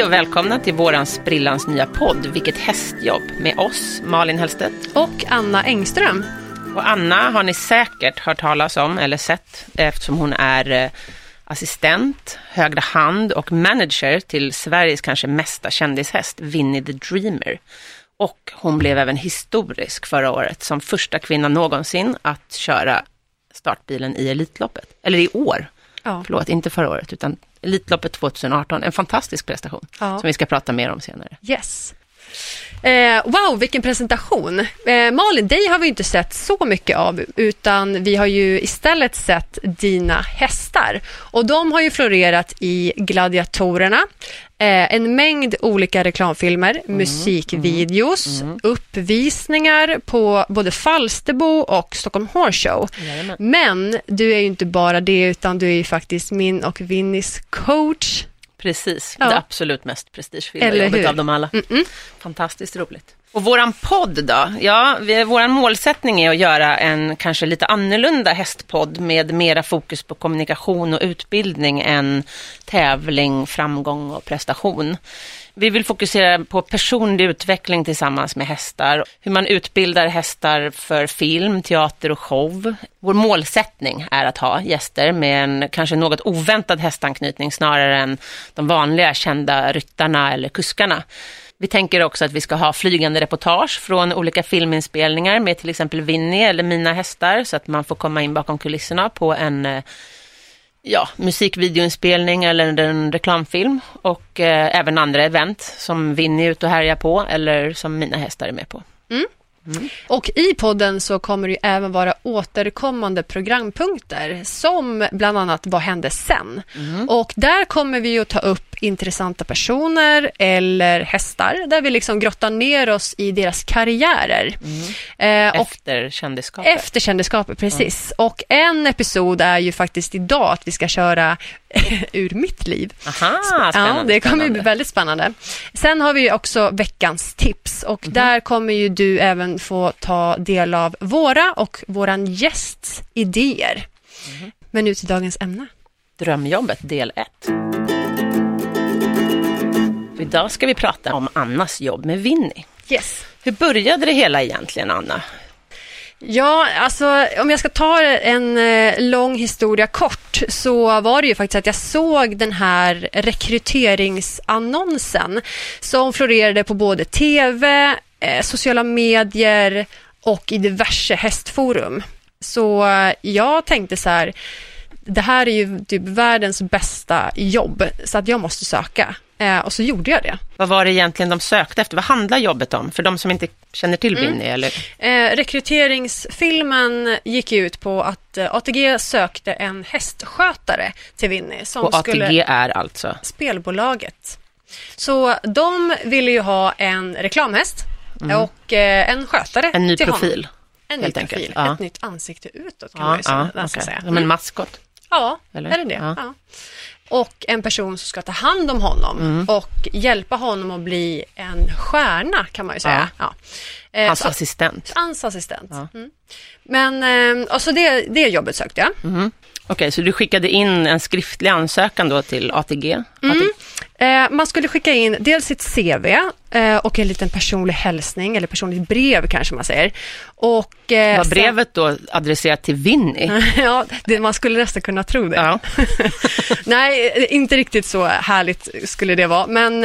Hej och välkomna till våran sprillans nya podd Vilket hästjobb med oss, Malin Hellstedt. Och Anna Engström. Och Anna har ni säkert hört talas om eller sett eftersom hon är eh, assistent, högra hand och manager till Sveriges kanske mesta kändishäst, Winnie the Dreamer. Och hon blev även historisk förra året som första kvinna någonsin att köra startbilen i Elitloppet. Eller i år. Ja. Förlåt, inte förra året utan Elitloppet 2018. En fantastisk prestation Ja. som vi ska prata mer om senare. Yes. Eh, wow, vilken presentation. Eh, Malin, dig har vi inte sett så mycket av, utan vi har ju istället sett dina hästar. Och de har ju florerat i Gladiatorerna, eh, en mängd olika reklamfilmer, musikvideos, uppvisningar på både Falsterbo och Stockholm Horse Show. Jajamän. Men du är ju inte bara det, utan du är ju faktiskt min och Vinnies coach. Precis, Ja. det absolut mest prestigefyllda jobbet av dem alla. Fantastiskt roligt. Och våran podd då? Ja, vi, våran målsättning är att göra en kanske lite annorlunda hästpodd med mera fokus på kommunikation och utbildning än tävling, framgång och prestation. Vi vill fokusera på personlig utveckling tillsammans med hästar, hur man utbildar hästar för film, teater och show. Vår målsättning är att ha gäster med en kanske något oväntad hästanknytning snarare än de vanliga kända ryttarna eller kuskarna. Vi tänker också att vi ska ha flygande reportage från olika filminspelningar med till exempel Winnie eller mina hästar så att man får komma in bakom kulisserna på en eh, ja, musikvideoinspelning eller en reklamfilm och eh, även andra event som Winnie är ute och härjar på eller som mina hästar är med på. Mm. Och i podden så kommer det även vara återkommande programpunkter som bland annat Vad hände sen? Och där kommer vi att ta upp intressanta personer eller hästar där vi liksom grottar ner oss i deras karriärer. Eh, och Efter kändisskapet. efter kändisskapet, precis. Och en episod är ju faktiskt idag att vi ska köra ur mitt liv. Aha, spännande. Ja, det kommer ju bli spännande. väldigt spännande. Sen har vi ju också veckans tips och där kommer ju du även få ta del av våra och våran gästs idéer. Men nu till dagens ämne. Drömjobbet del 1. Idag ska vi prata om Annas jobb med Winnie. Yes. Hur började det hela egentligen, Anna? Ja, alltså om jag ska ta en eh, lång historia kort så var det ju faktiskt att jag såg den här rekryteringsannonsen som florerade på både tv, eh, sociala medier och i diverse hästforum. Så eh, jag tänkte så här, det här är ju typ världens bästa jobb så att jag måste söka. Eh, och så gjorde jag det. Vad var det egentligen de sökte efter? Vad handlar jobbet om? För de som inte känner till Winnie, eller? Eh, rekryteringsfilmen gick ut på att eh, ATG sökte en hästskötare till Winnie som Och ATG skulle är alltså? spelbolaget. Så de ville ju ha en reklamhäst och eh, en skötare Mm. En ny till profil? honom. En ny profil. Ja. ett nytt ansikte utåt kan man ju säga. ja, okej. säga. Som en maskot? Ja, Eller? är det det? Ja. Ja. Och en person som ska ta hand om honom Mm. och hjälpa honom att bli en stjärna kan man ju säga. Ja. Eh, Hans så- assistent? Hans assistent. Mm. Men eh, alltså det, det jobbet sökte jag. Mm. Okej, så du skickade in en skriftlig ansökan då till ATG? Mm. Eh, man skulle skicka in dels sitt CV eh, och en liten personlig hälsning eller personligt brev kanske man säger. Och, eh, Var brevet då adresserat till Winnie? ja, det, man skulle nästan kunna tro det. Ja. Nej, eh, inte riktigt så härligt skulle det vara. Men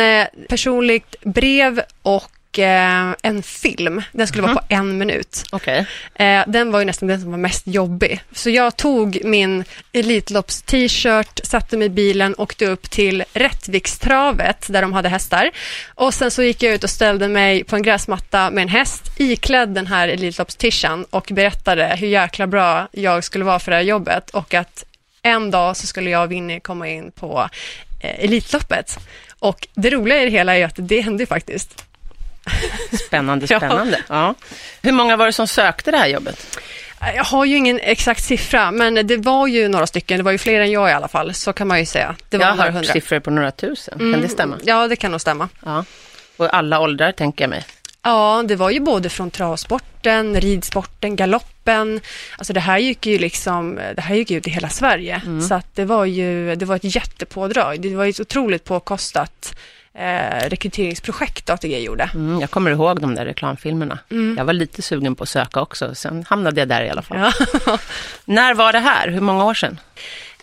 personligt brev och en film. Den skulle vara på en minut. Okej. Eh, den var ju nästan den som var mest jobbig. Så jag tog min Elitlopps-t-shirt, satte mig i bilen, åkte upp till Rättvikstravet där de hade hästar. Och sen så gick jag ut och ställde mig på en gräsmatta med en häst iklädd den här Elitlopps-tishan och berättade hur jäkla bra jag skulle vara för det här jobbet och att en dag så skulle jag och Winnie komma in på eh, Elitloppet. Och det roliga i det hela är att det hände faktiskt. Spännande, Ja. spännande. Ja. Hur många var det som sökte det här jobbet? Jag har ju ingen exakt siffra, men det var ju några stycken. Det var ju fler än jag i alla fall, så kan man ju säga. Det var Jag har hört hundra. siffror på några tusen. Kan det stämma? Ja, det kan nog stämma. Ja. Och alla åldrar, tänker jag mig. Ja, det var ju både från travsporten, ridsporten, galoppen. Alltså det här gick ju liksom, det här gick ut i hela Sverige. Så att det var ju, det var ett jättepådrag. Det var ju otroligt påkostat eh, rekryteringsprojekt ATG gjorde. Mm, jag kommer ihåg de där reklamfilmerna. Jag var lite sugen på att söka också, sen hamnade jag där i alla fall. Ja. När var det här? Hur många år sedan?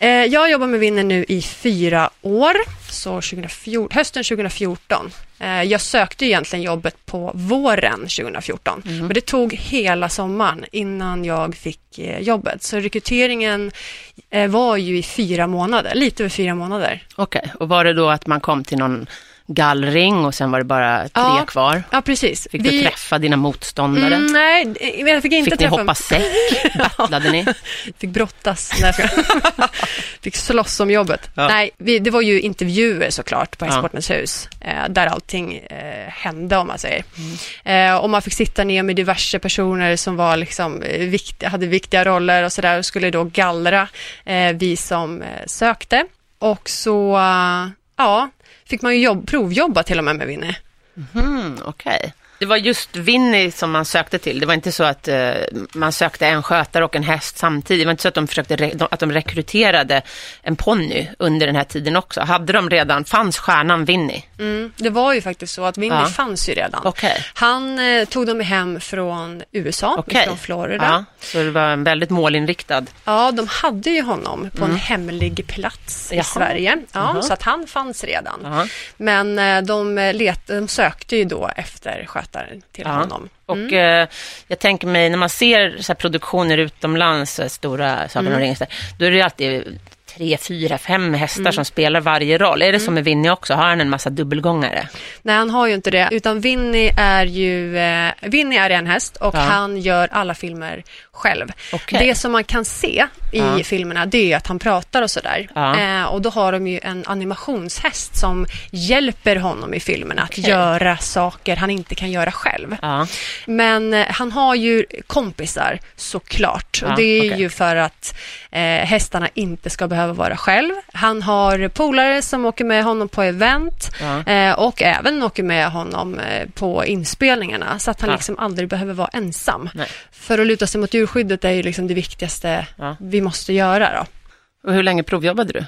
Eh, jag jobbar med Winner nu i fyra år, så 2014, hösten 2014. Eh, jag sökte egentligen jobbet på våren 2014, men det tog hela sommaren innan jag fick eh, jobbet. Så rekryteringen var ju i fyra månader, lite över fyra månader. Okej, och var det då att man kom till någon gallring och sen var det bara tre Ja. kvar? Ja, precis. Fick du träffa dina motståndare? Mm, nej, jag fick inte Fick ni träffa... hoppa säck? Battlade ni? Fick brottas. Nej. fick slåss om jobbet. Ja. Nej, vi, det var ju intervjuer såklart på Ja. Hästsportens hus, eh, där allting eh, hände om man säger. Mm. Eh, och man fick sitta ner med diverse personer som var liksom, eh, vikt, hade viktiga roller och sådär och skulle då gallra eh, vi som eh, sökte. Och så, ja, fick man ju jobb, provjobba till och med med Winnie. Mm, Okej. Det var just Winnie som man sökte till. Det var inte så att eh, man sökte en skötare och en häst samtidigt. Det var inte så att de, försökte att de rekryterade en ponny under den här tiden också. Hade de redan, fanns stjärnan Winnie? Mm, det var ju faktiskt så att Winnie Ja. fanns ju redan. Okej. Han eh, tog dem hem från USA, Okej. från Florida. Ja, så det var en väldigt målinriktad. Ja, de hade ju honom på en hemlig plats i Jaha. Sverige. Ja, Jaha. Så att han fanns redan. Ja. Men eh, de, let, de sökte ju då efter skötaren till Ja. honom. Och eh, jag tänker mig, när man ser så produktioner utomlands, stora Sagan Mm. om ringen, då är det alltid tre, fyra, fem hästar Mm. som spelar varje roll. Är det som med Winnie också? Har han en massa dubbelgångare? Nej, han har ju inte det. Utan Winnie är ju eh, Winnie är en häst och Ja. han gör alla filmer själv. Okej. Det som man kan se i Ja. filmerna det är att han pratar och sådär. Ja. Eh, och då har de ju en animationshäst som hjälper honom i filmerna Okej. att göra saker han inte kan göra själv. Ja. Men eh, han har ju kompisar såklart. Och det är okej. ju för att eh, hästarna inte ska behöva vara själv. Han har polare som åker med honom på event eh, och även åker med honom eh, på inspelningarna så att han liksom aldrig behöver vara ensam. Nej. För att luta sig mot djurskyddet är ju liksom det viktigaste Ja. vi måste göra. Då. Och hur länge provjobbade du?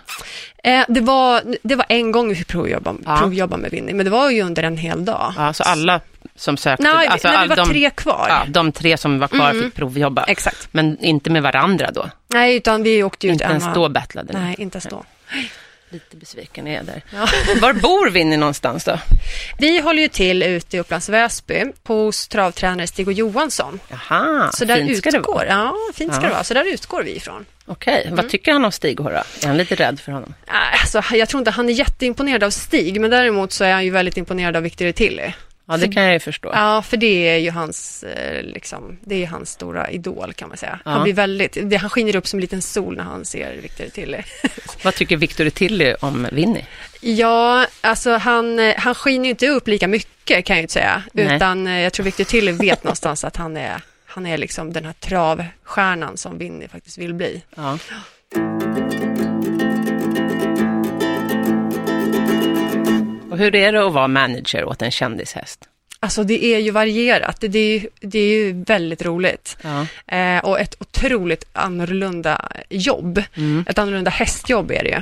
Eh, det, var, det var en gång vi fick provjobba, Ja. provjobba med Winnie, men det var ju under en hel dag. Ja, så alla som sökte? Nej, alltså, nej, det var de, tre kvar. Ja, de tre som var kvar Mm. fick provjobba. Exakt. Men inte med varandra då? Nej, utan vi åkte ut Inte ens då battlade ni? Nej, inte ens då. Lite besviken är jag där. Ja. Var bor Winnie någonstans då? Vi håller ju till ute i Upplands Väsby hos travtränare Stig och Johansson. Jaha, Så där fint ska det utgår, vara. ja, fint ska Ja. det vara. Så där utgår vi ifrån. Okej, Mm. vad tycker han om Stig då? Är han lite rädd för honom? Äh, Alltså, jag tror inte han är jätteimponerad av Stig, men däremot så är han ju väldigt imponerad av Victor Tilly. Ja, det kan jag ju förstå. Ja, för det är ju hans, eh, liksom, det är hans stora idol kan man säga. Ja. Han blir väldigt, han skiner upp som en liten sol när han ser Victor Tilly. Vad tycker Victor Tilly om Winnie? Ja, alltså han, eh, han skiner ju inte upp lika mycket kan jag ju inte säga. Nej. Utan eh, jag tror Victor Tilly vet någonstans att han är, han är liksom den här travstjärnan som Winnie faktiskt vill bli. Ja. Och hur är det att vara manager åt en kändishäst? Alltså det är ju varierat, det, är, ju- det är ju väldigt roligt. Ja. Eh, och ett otroligt annorlunda jobb. Mm. Ett annorlunda hästjobb är det ju.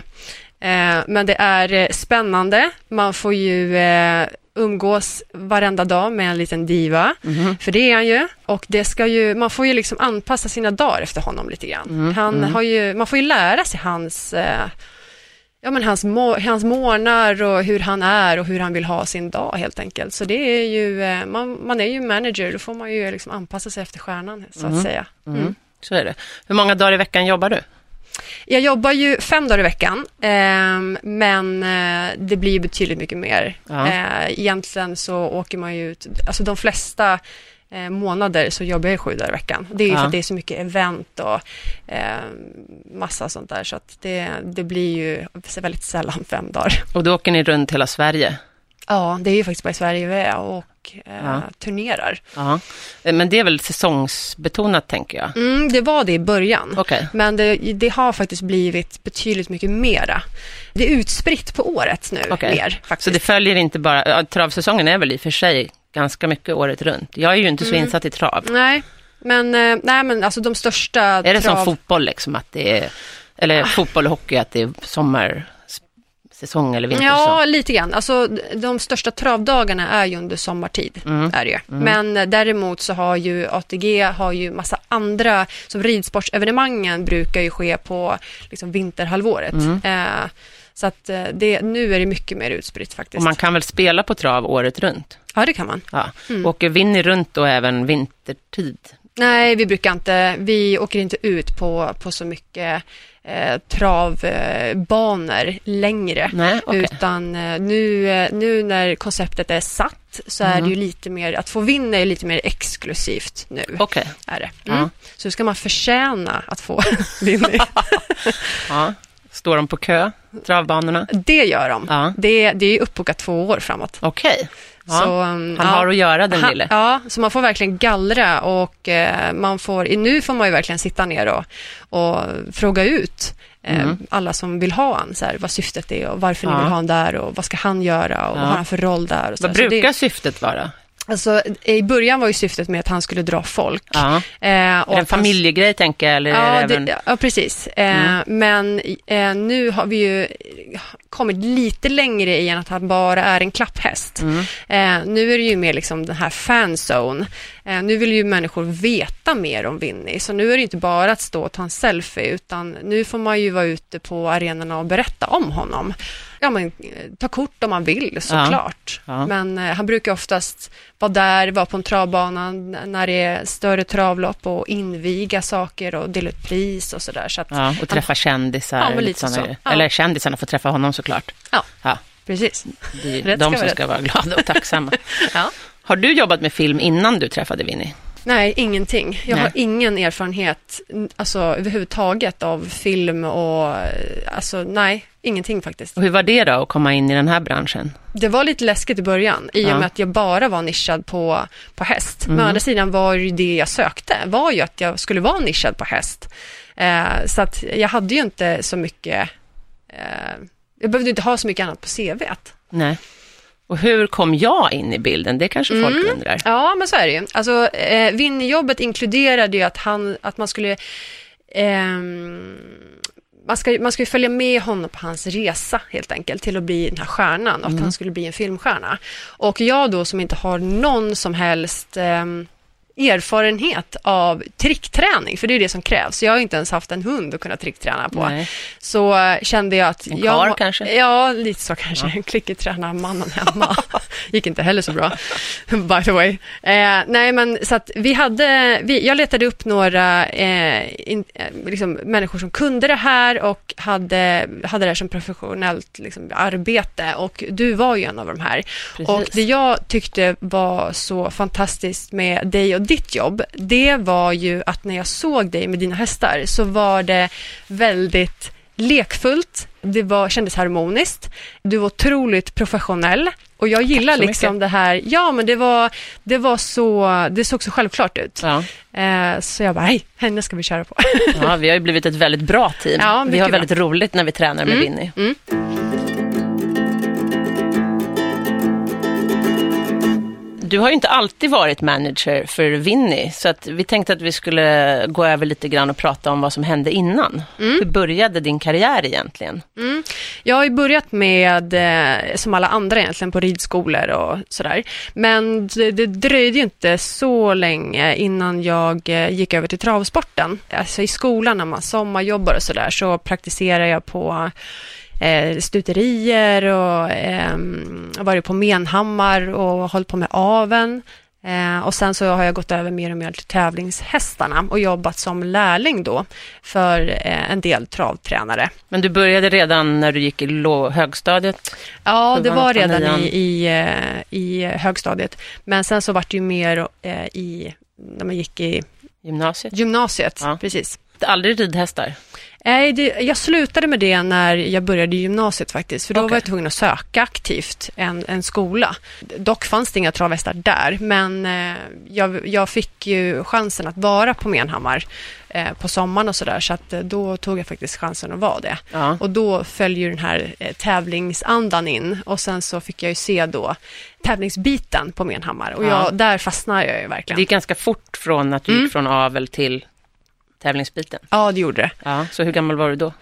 Eh, men det är eh, spännande, man får ju eh, umgås varenda dag med en liten diva. Mhm. För det är han ju. Och det ska ju, man får ju liksom anpassa sina dagar efter honom lite grann. Mm, Han mm. har ju, man får ju lära sig hans, eh, ja, men hans, må, hans månar och hur han är och hur han vill ha sin dag helt enkelt. Så det är ju, eh, man, man är ju manager, då får man ju liksom anpassa sig efter stjärnan så att Mm. säga. Mm. Så är det. Hur många dagar i veckan jobbar du? Jag jobbar ju fem dagar i veckan, ehm, men eh, det blir ju betydligt mycket mer. Ja. Eh, egentligen så åker man ju ut, alltså de flesta eh, månader så jobbar jag sju dagar i veckan. Det är ju Ja. för att det är så mycket event och eh, massa sånt där, så att det, det blir ju väldigt sällan fem dagar. Och då åker ni runt hela Sverige? Ja, det är ju faktiskt bara i Sverige vi är och eh, Ja. turnerar. Ja. Eh, Men det är väl säsongsbetonat, tänker jag? Mm, det var det i början. Okej. Men det, det har faktiskt blivit betydligt mycket mera. Det är utspritt på året nu Okej. mer Så faktiskt. det följer inte bara... Ja, travsäsongen är väl i och för sig ganska mycket året runt. Jag är ju inte så Mm. insatt i trav. Nej, men, eh, nej, men alltså de största Är det trav... som fotboll, liksom, att det är... Eller fotboll och hockey, att det är sommarsäsong säsong eller vintersäsong? Ja, lite grann. Alltså, de största travdagarna är ju under sommartid. Mm. Är det ju. Men eh, däremot så har ju ATG har ju massa andra, som ridsportsevenemangen brukar ju ske på liksom, vinterhalvåret. Mm. Eh, så att eh, det, nu är det mycket mer utspritt faktiskt. Och man kan väl spela på trav året runt? Ja, det kan man. Ja. Mm. Åker Winnie runt då även vintertid? Nej, vi brukar inte, vi åker inte ut på, på så mycket eh, travbanor längre. Nej, okej. Utan eh, nu, eh, nu när konceptet är satt så är det ju lite mer, att få vinna är lite mer exklusivt nu. Okej. Är det. Ja. Mm. Så ska man förtjäna att få vinna. Ja. Står de på kö, travbanorna? Det gör de. Ja. Det, det är uppbokat två år framåt. Okej. Ja. Så, um, Han ja. har att göra den Han- lille. Ja, så man får verkligen gallra och eh, man får, nu får man ju verkligen sitta ner och, och fråga ut eh, Mm. alla som vill ha han, så här, vad syftet är och varför Ja. ni vill ha han där och vad ska han göra och Ja. vad har han för roll där. Och så Vad. Så brukar det, syftet vara? Alltså, I början var ju syftet med att han skulle dra folk. Ja. Eh, Är det en att han- familjegrej tänker jag? Eller Ja, även... det, ja, precis. Eh, Mm. Men eh, nu har vi ju kommit lite längre i än att han bara är en klapphäst. Mm. Eh, nu är det ju mer liksom den här fanzone. Eh, nu vill ju människor veta mer om Winnie, så nu är det inte bara att stå och ta en selfie, utan nu får man ju vara ute på arenorna och berätta om honom. Ja, men, ta kort om man vill såklart. Ja. Men eh, han brukar oftast vara där, vara på en travbana när det är större travlopp och inviga saker och dela ut pris och sådär. Så ja. Ja, och träffa kändisar. Ja, men lite så. Ja. Eller kändisarna får träffa honom såklart. Ja, precis. det är de ska som vara ska vara glada och tacksamma. Ja. Har du jobbat med film innan du träffade Winnie? Nej, ingenting. Jag Nej. har ingen erfarenhet alltså, överhuvudtaget av film och eh, alltså nej, ingenting faktiskt. Och hur var det då att komma in i den här branschen? Det var lite läskigt i början i och Ja. med att jag bara var nischad på, på häst. Men Mhm. å andra sidan var ju det jag sökte, var ju att jag skulle vara nischad på häst. Eh, så att jag hade ju inte så mycket, eh, jag behövde inte ha så mycket annat på CVt. Nej. Och hur kom jag in i bilden? Det kanske folk Mm. undrar. Ja, men så är det ju. Alltså, eh, Winnie-jobbet inkluderade ju att, han, att man skulle... ehm, man ska, man ska följa med honom på hans resa helt enkelt till att bli den här stjärnan och att han skulle bli en filmstjärna. Och jag då som inte har någon som helst ehm, erfarenhet av trickträning, för det är det som krävs. Jag har inte ens haft en hund att kunna trickträna på. Nej. Så eh, kände jag att... En jag, karl kanske? Ja, lite så kanske. Ja. Klickerträna mannen hemma. Gick inte heller så bra, by the way. Eh, nej, men så att vi hade... Vi, jag letade upp några eh, in, eh, liksom, människor som kunde det här och hade, hade det här som professionellt liksom, arbete. Och du var ju en av de här. Precis. Och det jag tyckte var så fantastiskt med dig och ditt jobb, det var ju att när jag såg dig med dina hästar så var det väldigt lekfullt, det var, kändes harmoniskt, du var otroligt professionell och jag gillar liksom mycket. det här, ja men det var, det var så, det såg så självklart ut. Ja. Eh, så jag bara, hej, henne ska vi köra på. ja, vi har ju blivit ett väldigt bra team. Ja, vi har väldigt roligt när vi tränar med Mm. Winnie. Mm. Du har ju inte alltid varit manager för Winnie, så att vi tänkte att vi skulle gå över lite grann och prata om vad som hände innan. Mm. Hur började din karriär egentligen? Mm. Jag har ju börjat med, eh, som alla andra egentligen, på ridskolor och sådär. Men det, det dröjde ju inte så länge innan jag eh, gick över till travsporten. Alltså i skolan när man sommarjobbar och sådär så praktiserar jag på eh, stuterier och eh, varit på Menhammar och hållit på med aven. Eh, och sen så har jag gått över mer och mer till tävlingshästarna och jobbat som lärling då för eh, en del travtränare. Men du började redan när du gick i högstadiet? Ja, Det var redan i, i, eh, i högstadiet. Men sen så var det ju mer eh, i, när man gick i Gymnasiet? gymnasiet. Ja. Precis. Aldrig ridhästar? Nej, det, jag slutade med det när jag började gymnasiet faktiskt. För då Okej. var jag tvungen att söka aktivt en, en skola. Dock fanns det inga travhästar där, men eh, jag, jag fick ju chansen att vara på Menhammar eh, på sommaren och sådär. Så att eh, då tog jag faktiskt chansen att vara det. Ja. Och då följer den här eh, tävlingsandan in och sen så fick jag ju se då tävlingsbiten på Menhammar och Ja. jag, där fastnade jag ju Det verkligen. gick ganska fort från att du Mm. gick från avel till tävlingsbiten. Ja, det gjorde det. Ja, så hur gammal var du då?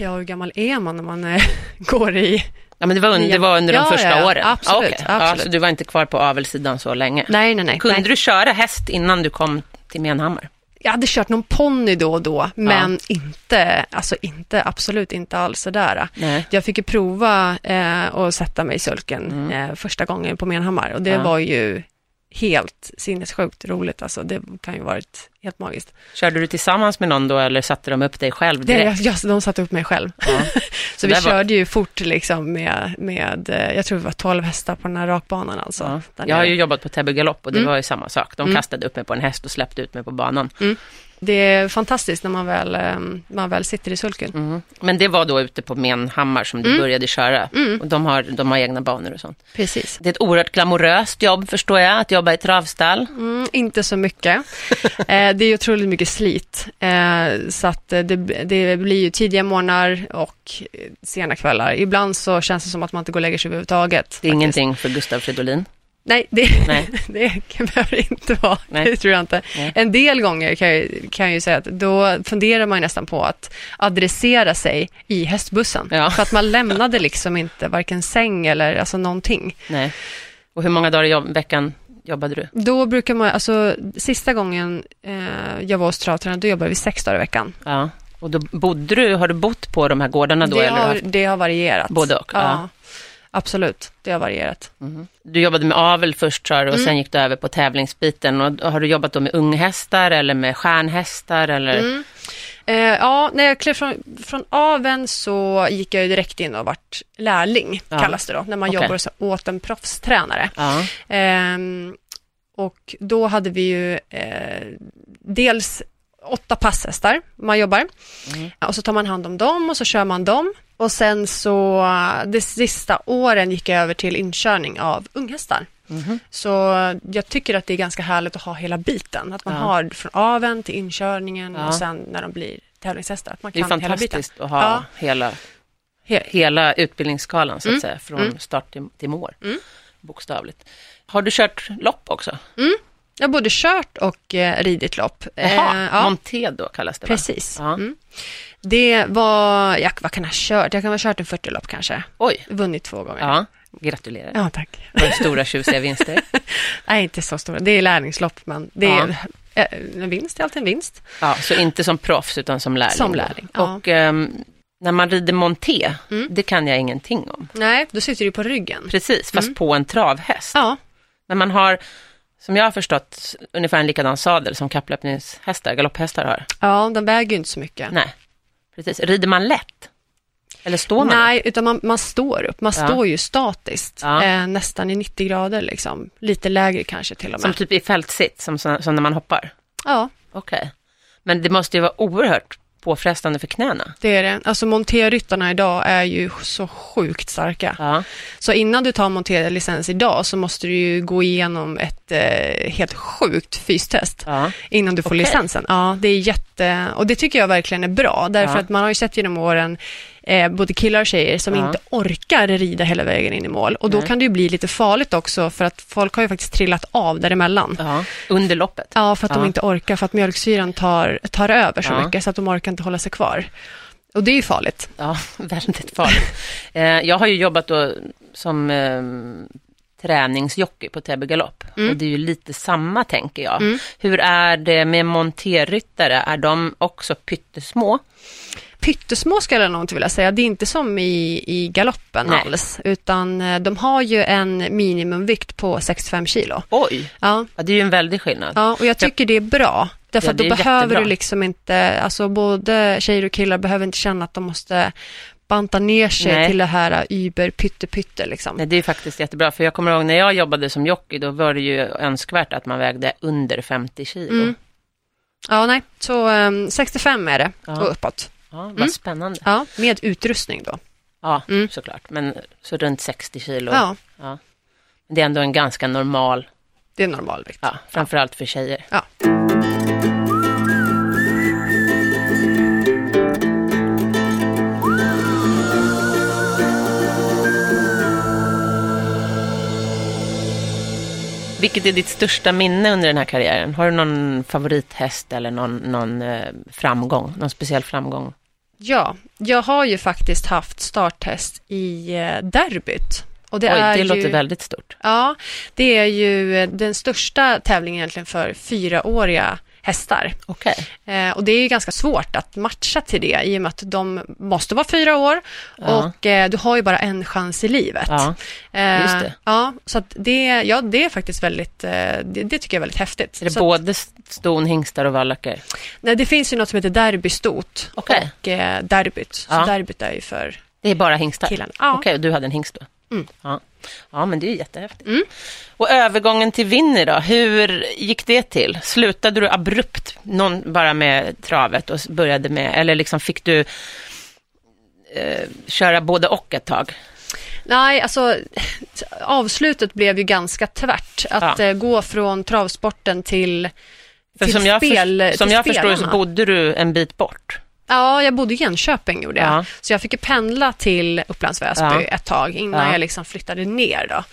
Ja, hur gammal är man när man eh, går i... Ja, men det var under, det var under Ja, de första ja, åren? absolut, okej. absolut. Ja, du var inte kvar på avelssidan så länge? Nej, nej, nej. Kunde nej. du köra häst innan du kom till Menhammar? Jag hade kört någon ponny då och då, men inte, alltså inte, absolut inte alls sådär. Nej. Jag fick ju prova eh, att sätta mig i sulken eh, första gången på Menhammar och det Mm. Ja. var ju helt sinnessjukt roligt. Alltså, det kan ju varit helt magiskt. Körde du tillsammans med någon då eller satte de upp dig själv Det, direkt? jag, de satte upp mig själv. Ja. Så vi var- körde ju fort liksom med, med, eh, jag tror det var 12 hästar på den här rakbanan alltså. Ja. Jag har ju jobbat på Täby galopp och det Mm. var ju samma sak. De Mm. kastade upp mig på en häst och släppte ut mig på banan. Det är fantastiskt när man väl, eh, man väl sitter i sulken. Mm. Men det var då ute på Menhammar som du Mm. började köra. Mm. Och de har, de har egna banor och sånt. Precis. Det är ett oerhört glamoröst jobb förstår jag, att jobba i travstall. Mm, inte så mycket. eh, det är otroligt mycket slit. Eh, så att eh, det, det blir ju tidiga morgnar och eh, sena kvällar. Ibland så känns det som att man inte går och lägger sig överhuvudtaget. Det är faktiskt. ingenting för Gustav Fridolin. Nej, det, Nej. det behöver inte vara. Nej. Det tror jag inte. Nej. En del gånger kan jag, kan jag ju säga att då funderar man nästan på att adressera sig i hästbussen. Ja. För att man lämnade liksom inte varken säng eller alltså någonting. Nej. Och hur många dagar i jobb, veckan jobbade du? Då brukar man, alltså sista gången eh, jag var hos travtränare, då jobbade vi sex dagar i veckan. Ja. Och då bodde du, har du bott på de här gårdarna då? det, eller har, det har varierat. Både och, Ja, ja. Absolut. Det har varierat. Mhm. Du jobbade med avel först sa du, och Mm. sen gick du över på tävlingsbiten. Och har du jobbat då med unghästar eller med stjärnhästar? Eller? Mm. Eh, ja, när jag klev från, från aven så gick jag direkt in och vart lärling, Ja. kallas det då, när man Okej. jobbar åt en proffstränare. Ja. Ehm, och då hade vi ju eh, dels åtta passhästar man jobbar. Mm. Och så tar man hand om dem och så kör man dem. Och sen så, de sista åren gick jag över till inkörning av unghästar. Mhm. Så jag tycker att det är ganska härligt att ha hela biten. Att man Ja. har från aven till inkörningen Ja. och sen när de blir tävlingshästar. Att man Det är kan hela biten. fantastiskt att ha Ja. hela, He- hela utbildningsskalan så att Mm. säga, från Mm. start till, till mål. Mm. Bokstavligt. Har du kört lopp också? Jag har både kört och eh, ridit lopp. Jaha, Eh, ja. Monté då kallas det va? Precis. Ja. Mm. Det var, ja, vad kan jag ha kört? Jag kan ha kört en 40-lopp kanske. Oj, Vunnit två gånger. ja. gratulerar. Ja, tack. Var det stora tjusiga vinster? Nej, inte så stora. Det är lärlingslopp, men det är, eh, en vinst är alltid en vinst. Ja, så inte som proffs utan som lärling. Som lärling, ja. Och ehm, när man rider monté, Mm. det kan jag ingenting om. Nej, då sitter du på ryggen. Precis, fast Mm. på en travhäst. Ja, Men man har, som jag har förstått, ungefär en likadan sadel som kapplöpningshästar, galopphästar har. ja, den väger ju inte så mycket. Nej, precis. Rider man lätt? Eller står man? Nej, utan man, man står upp. Man Ja. står ju statiskt, Ja. eh, nästan i 90 grader liksom. Lite lägre kanske till och Som med. typ i fältsitt, som, som när man hoppar? Ja, Okej. Men det måste ju vara oerhört påfrestande för knäna. det är det. Alltså monterryttarna idag är ju så sjukt starka. Ja, Så innan du tar monterlicens idag så måste du ju gå igenom ett eh, helt sjukt fystest ja. innan du får Okej. licensen. Ja, det är jätte... Och det tycker jag verkligen är bra, därför Ja. att man har ju sett genom åren eh, både killar och tjejer som Ja. inte orkar rida hela vägen in i mål. Och då Nej. kan det ju bli lite farligt också, för att folk har ju faktiskt trillat av däremellan. ja. Under loppet. Ja, för att Ja. de inte orkar, för att mjölksyran tar, tar över så mycket, så att de orkar inte hålla sig kvar. Och det är ju farligt. Ja, väldigt farligt. eh, jag har ju jobbat då som eh, träningsjockey på Täby galopp. Mm. Och det är ju lite samma tänker jag. Mm. Hur är det med monterryttare? Är de också pyttesmå? Pyttesmå skulle jag nog inte vilja säga. Det är inte som i, i galoppen Nej. alls, utan eh, de har ju en minimumvikt på 65 kilo. Oj, Ja, ja, det är ju en väldig skillnad. ja och jag tycker det är bra. Därför Ja, att då behöver jättebra. du liksom inte, alltså både tjejer och killar behöver inte känna att de måste banta ner sig Nej. till det här über pytte pytte liksom. Nej, det är faktiskt jättebra, för jag kommer ihåg när jag jobbade som jockey, då var det ju önskvärt att man vägde under 50 kilo. Mm. Ja, nej, så ehm, 65 är det Ja. och uppåt. Ja, vad Mm. spännande. Ja, med utrustning då. Ja, Mm. såklart. Men så runt 60 kilo. Ja, Men Det är ändå en ganska normal, det är normalvikt. ja, framförallt för tjejer. Ja. Vilket är ditt största minne under den här karriären? Har du någon favorithäst eller någon, någon eh, framgång, någon speciell framgång? Ja, jag har ju faktiskt haft starttest i eh, derbyt. Och det Oj, är det ju, låter väldigt stort. Ja, det är ju eh, den största tävlingen egentligen för fyraåriga hästar. Okej. Eh, och det är ju ganska svårt att matcha till det i och med att de måste vara fyra år Ja. och eh, du har ju bara en chans i livet. Ja, Eh, just det. Ja, så att det, ja, det är faktiskt väldigt, eh, det, det tycker jag är väldigt häftigt. är det så både ston, hingstar och vallacker? att, nej, det finns ju något som heter derbystot Okej. och eh, derbyt. Så Ja. derbyt är ju för Det är bara hingstar? killarna. Ja. Okej, och du hade en hingst då? Mm. Ja. ja, men det är ju jättehäftigt. Mm. Och övergången till Winnie då, hur gick det till? Slutade du abrupt någon bara med travet och började med, eller liksom fick du eh, köra både och ett tag? Nej, alltså avslutet blev ju ganska tvärt. Att Ja. eh, gå från travsporten till, För till som jag, spel, för, som jag förstår så bodde du en bit bort. Ja, jag bodde i Jönköping gjorde jag. Ja. Så jag fick pendla till Upplands Väsby Ja. ett tag innan Ja. jag liksom flyttade ner då.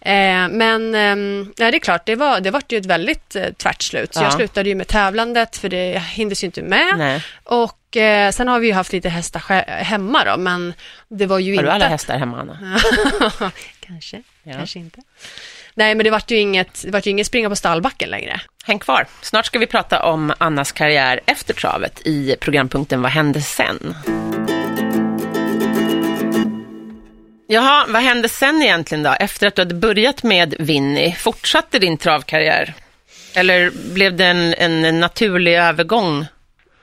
Eh, men ehm, nej, det är klart, det var, det var ju ett väldigt eh, tvärt slut. Så Ja. jag slutade ju med tävlandet för det hindes ju inte med. Nej. Och eh, sen har vi ju haft lite hästar hemma då, men det var ju Har inte... du alla hästar hemma, Anna? kanske, kanske inte. Nej, men det var ju inget, det var ju inget springa på stallbacken längre. Häng kvar. Snart ska vi prata om Annas karriär efter travet i programpunkten Vad hände sen? Jaha, vad hände sen egentligen då? Efter att du hade börjat med Winnie, fortsatte din travkarriär? Eller blev det en, en naturlig övergång?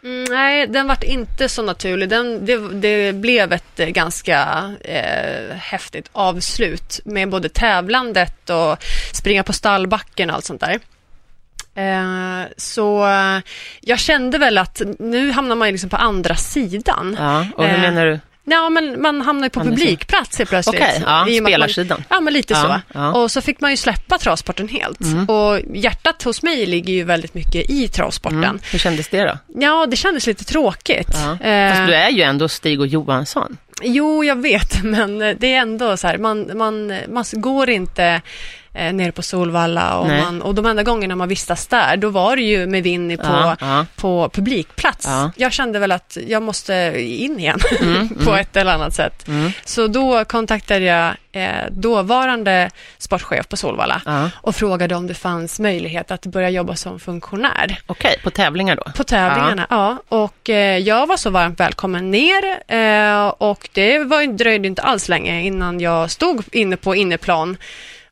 Mm, nej, den vart inte så naturlig. Den, det, det blev ett eh, ganska eh, häftigt avslut med både tävlandet och springa på stallbacken och allt sånt där. Eh, så eh, jag kände väl att nu hamnar man ju liksom på andra sidan. Ja, och hur Eh, menar du? Ja, men man hamnar ju på publikplats helt plötsligt. Okej, ja, och med att man- spelarsidan. Ja, men lite Ja, så. ja. Och så fick man ju släppa travsporten helt. Och hjärtat hos mig ligger ju väldigt mycket i travsporten. Mm. Hur kändes det då? Ja, det kändes lite tråkigt. Ja. Eh, Fast du är ju ändå Stig och Johansson. Jo, jag vet, men det är ändå så här, man, man, man går inte eh, ner på Solvalla och, man, och de enda gångerna man vistas där, då var det ju med Winnie på, Ja, ja. på publikplats. Ja. Jag kände väl att jag måste in igen på ett eller annat sätt. Mm. Så då kontaktade jag eh, dåvarande sportchef på Solvalla och frågade om det fanns möjlighet att börja jobba som funktionär. Okej, på tävlingar då? På tävlingarna, ja. Och eh, jag var så varmt välkommen ner eh, och det var, dröjde inte alls länge innan jag stod inne på inneplan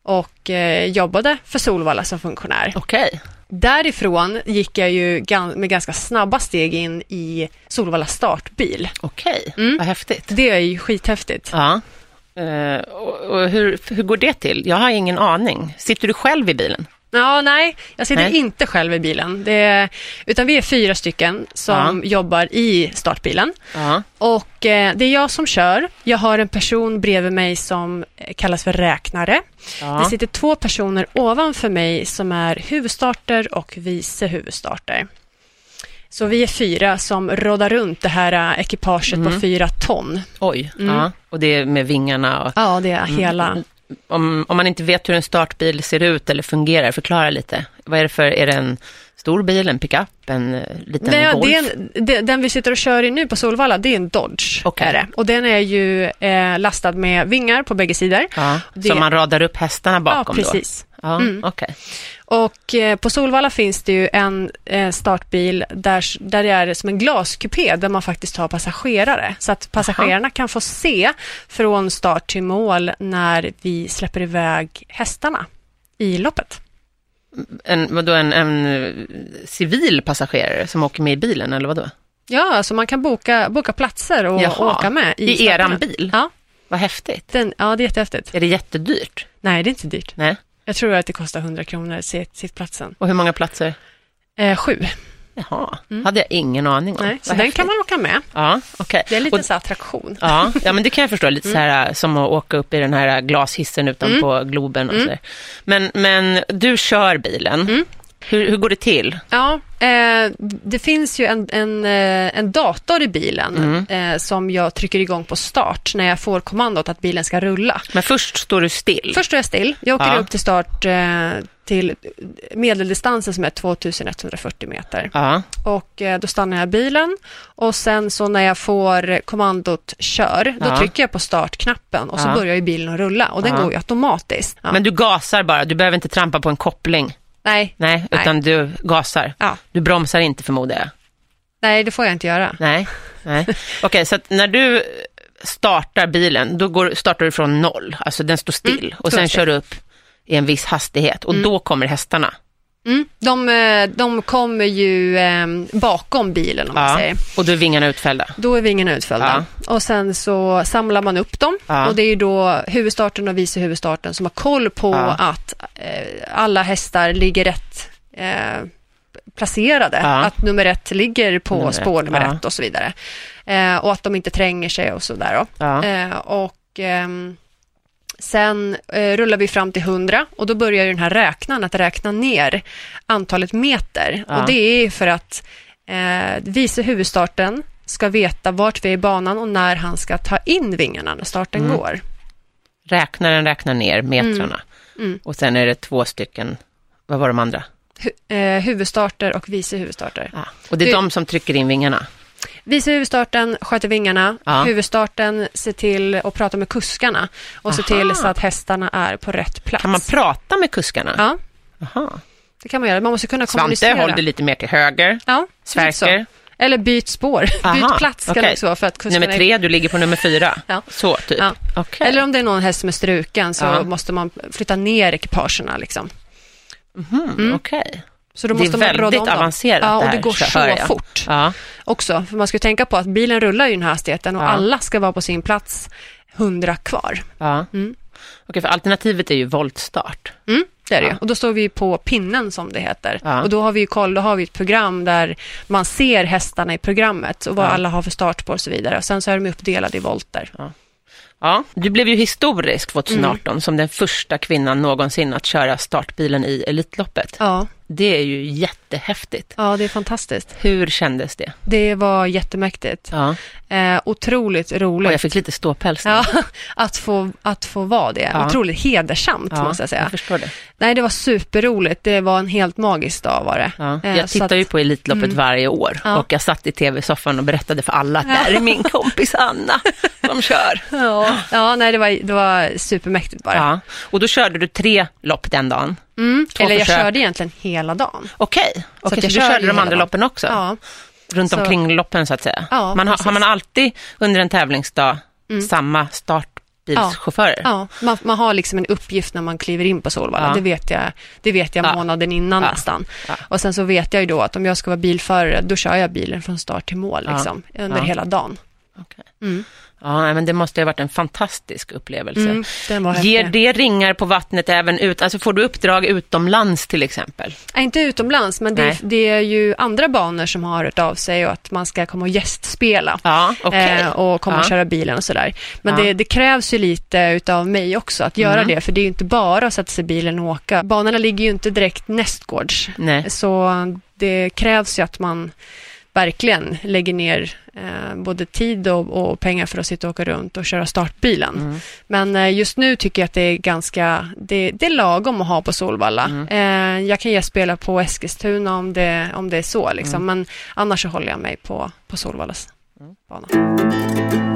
och eh, jobbade för Solvalla som funktionär. Okej. Därifrån gick jag ju gan- med ganska snabba steg in i Solvalla startbil. Okej, Mm. vad häftigt. Det är ju skithäftigt. Ja. Eh, och, och hur, hur går det till? Jag har ingen aning. Sitter du själv i bilen? Ja, nej, jag sitter Nej. inte själv i bilen. Det, utan vi är fyra stycken som jobbar i startbilen. Ja. Och eh, det är jag som kör. Jag har en person bredvid mig som eh, kallas för räknare. Det ja. sitter två personer ovanför mig som är huvudstarter och vice huvudstarter. Så vi är fyra som råddar runt det här eh, ekipaget Mm. på fyra ton. Oj, Mm. ja. och det är med vingarna. Och, Ja, det är hela... om, om man inte vet hur en startbil ser ut eller fungerar, förklara lite. Vad är det för, är det en stor bil, en pickup, en eh, liten Det, Golf? en, det, den vi sitter och kör i nu på Solvalla, det är en Dodge. Okej. Är det. Och den är ju eh, lastad med vingar på bägge sidor. Ja, Det- Så man radar upp hästarna bakom ja, precis. då? Ja, Mm. okej. Och eh, på Solvalla finns det ju en eh, startbil där, där det är som en glaskupé där man faktiskt har passagerare. Så att passagerarna kan få se från start till mål när vi släpper iväg hästarna i loppet. En, vadå, en, en eh, civil passagerare som åker med i bilen, eller vadå? Ja, alltså man kan boka, boka platser och Jaha. åka med. I starterna. eran bil? Ja, Vad häftigt. den, ja, det är jättehäftigt. Är det jättedyrt? Nej, det är inte dyrt. Nej. Jag tror att det kostar 100 kronor sitt, sittplatsen. Och hur många platser? Eh, sju. Jaha, hade jag ingen aning om. Mm. Nej, så Vad den häftigt. kan man åka med. Ja, okej. Det är lite Och- så attraktion. Ja, ja, men det kan jag förstå. Lite så Mm. här som att åka upp i den här glashissen utanpå Globen och Mm. så. Men, men du kör bilen. Hur, hur går det till? Ja, Eh, det finns ju en, en, eh, en dator i bilen Mm. eh, som jag trycker igång på start när jag får kommandot att bilen ska rulla. Men först står du still. Först står jag still. Jag åker Ja. upp till start eh, till medeldistansen som är 2140 meter. Ja, Och eh, då stannar jag bilen och sen så när jag får kommandot kör, då Ja. trycker jag på startknappen och så Ja. börjar ju bilen att rulla och den går ju automatiskt. Men du gasar bara, du behöver inte trampa på en koppling. Nej, Nej, Nej. utan du gasar. Ja. Du bromsar inte förmodar jag. nej, det får jag inte göra. Nej, nej. Okej, så att när du startar bilen, då går, startar du från noll, alltså den står still Mm, och sen still. kör du upp i en viss hastighet och då kommer hästarna. Mm. De, eh, de kommer ju eh, bakom bilen om man Ja, säger. och då är vingarna utfällda. Då är vingarna utfällda. Och sen så samlar man upp dem. Ja. Och det är ju då huvudstarten och vice huvudstarten som har koll på Ja. att eh, alla hästar ligger rätt eh, placerade. Ja. Att nummer ett ligger på Nummer spår ett, nummer ja. ett och så vidare. Eh, och att de inte tränger sig och sådär. Ja. Eh, och ehm, sen eh, rullar vi fram till 100 och då börjar den här räknaren att räkna ner antalet meter. Ja. Och det är för att eh, vice huvudstarten ska veta vart vi är i banan och när han ska ta in vingarna när starten Mm. går. Räknaren räknar ner metrarna. Mm. Och sen är det två stycken, vad var de andra? Hu- eh, huvudstarter och vice huvudstarter. Ja. Och det är Det- de som trycker in vingarna. Vice huvudstarten sköter vingarna, Ja. huvudstarten ser till att prata med kuskarna och Aha. till så att hästarna är på rätt plats. Kan man prata med kuskarna? Ja, Jaha. det kan man göra. Man måste kunna Svante, kommunicera. håll dig lite mer till höger. Ja, Sverker. Eller byt spår. Aha, byt plats ska okej. det också vara för att Nummer tre, du ligger på nummer fyra. Ja. Så, typ. Ja. Okej. Eller om det är någon häst som är struken så Ja. måste man flytta ner ekipagerna. Liksom. Mhm, Okej. Så då Det är måste man råda väldigt dem. avancerat Ja, det och här, det går så så fort Ja. också. För man ska tänka på att bilen rullar i den här hastigheten och Ja. alla ska vara på sin plats 100 kvar. ja. Mm. Okej, för alternativet är ju voltstart. Mm, det är det Ja. Och då står vi på pinnen som det heter. Ja. Och då har vi ju koll, då har vi ett program där man ser hästarna i programmet och vad Ja. alla har för startspår och så vidare. Och sen så är de uppdelade i volter. Ja, du blev ju historisk Mm. 2018 som den första kvinnan någonsin att köra startbilen i Elitloppet. Ja, Det är ju jättehäftigt. ja det är fantastiskt. Hur kändes det? Det var jättemäktigt. Ja, Eh, otroligt roligt. och jag fick lite ståpäls. Ja, att få, att få vara det. Ja. Otroligt hedersamt Ja, måste jag säga. Jag förstår det. Nej, det var superroligt. Det var en helt magisk dag var det. Ja. Eh, Jag så tittar att- ju på Elitloppet varje år och jag satt i tv-soffan och berättade för alla att där är min kompis Anna som kör. Ja, ja nej, det var, det var supermäktigt bara. Ja. Och då körde du tre lopp den dagen. Mm. Eller jag försök. körde egentligen hela dagen. Okej, att Okej, så, jag du körde de andra loppen också? Ja, Runt Så- omkring loppen så att säga? Ja, man har, har man alltid under en tävlingsdag samma startbilschaufförer? Mm. ja. Man, man har liksom en uppgift när man kliver in på Solvalla. Ja. Det vet jag, det vet jag Ja. månaden innan Ja. nästan. Ja. Och sen så vet jag ju då att om jag ska vara bilförare, då kör jag bilen från start till mål Ja. liksom, under Ja. hela dagen. Okej. Mm. Ja, men det måste ha varit en fantastisk upplevelse. Mm, Ger det ringar på vattnet även ut, alltså får du uppdrag utomlands till exempel? Nej, inte utomlands, men det, det är ju andra banor som har hört av sig och att man ska komma och gästspela. Ja, okej. eh, och komma och Ja. köra bilen och sådär. Men Ja. det, det krävs ju lite utav mig också att göra Mm. det, för det är ju inte bara att sätta sig i bilen och åka. Banorna ligger ju inte direkt nästgårds, Nej. så det krävs ju att man verkligen lägger ner eh, både tid och, och pengar för att sitta och åka runt och köra startbilen. Mm. Men eh, just nu tycker jag att det är ganska, det, det är lagom att ha på Solvalla. Mm. Eh, jag kan ge spela på Eskilstuna om det, om det är så, liksom. Mm. men annars så håller jag mig på, på Solvallas bana.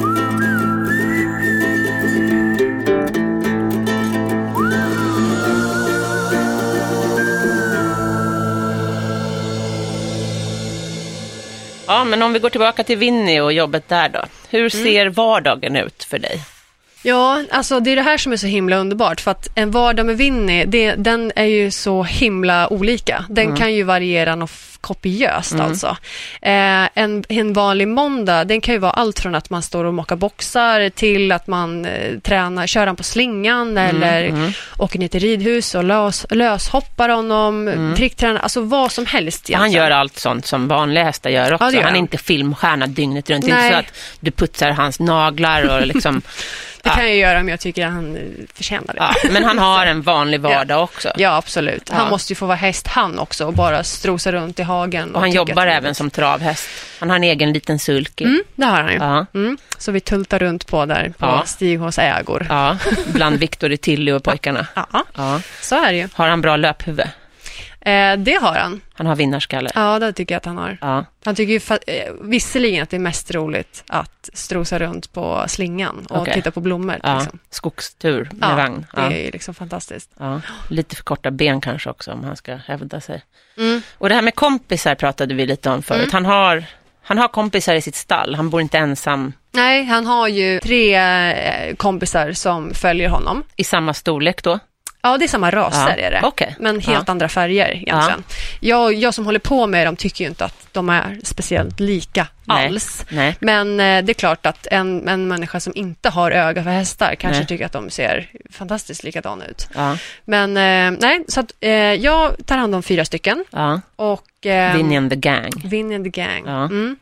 Ja, men om vi går tillbaka till Winnie och jobbet där då. Hur Mm. ser vardagen ut för dig? Ja, alltså det är det här som är så himla underbart för att en vardag med Winnie, det, den är ju så himla olika. Den Mm. kan ju variera något kopiöst alltså. Eh, en, en vanlig måndag, den kan ju vara allt från att man står och mockar boxar till att man eh, tränar, kör han på slingan eller mm. åker ner till ridhus och lös, löshoppar honom, tricktränar, alltså vad som helst Mm. Han egentligen. gör allt sånt som vanliga hästar gör också. Ja, gör han är han. inte filmstjärna dygnet runt. Det är inte så att du putsar hans naglar och liksom Det kan jag göra om jag tycker att han eh, förtjänar det. Ja, men han har en vanlig vardag också. Ja, absolut. Han måste ju få vara häst han också och bara strosa runt i hagen. Och han tycka jobbar även som travhäst. Han har en egen liten sulky. Mm, det har han ju. Ja, Mm. Så vi tultar runt på där på Ja. Stig hos ägor. ja, bland Victor i Tilly och pojkarna. Ja, Ja. så är det ju. Har han bra löphuvud? Eh, det har han. Han har vinnarskalle. Ja, det tycker jag att han har. Ja, Han tycker ju fa- eh, visserligen att det är mest roligt att strosa runt på slingan och Okej. titta på blommor. ja. Liksom. skogstur med Ja, vagn. det är ju liksom fantastiskt. Lite för korta ben kanske också om han ska hävda sig. Mm. Och det här med kompisar pratade vi lite om förut. Mm. Han, har, han har kompisar i sitt stall, han bor inte ensam Nej, han har ju tre eh, kompisar som följer honom. i samma storlek då. Ja, det är samma raser Ja, är det. okej. Men helt Ja. andra färger egentligen. Jag, jag som håller på med dem tycker ju inte att de är speciellt lika Nej. alls. Nej. Men eh, det är klart att en, en människa som inte har öga för hästar kanske Nej. tycker att de ser fantastiskt likadana ut. Ja, Men eh, nej, så att, eh, jag tar hand om fyra stycken ja. och eh, Vinny and the gang. Vinny and the gang. Ja. Mm.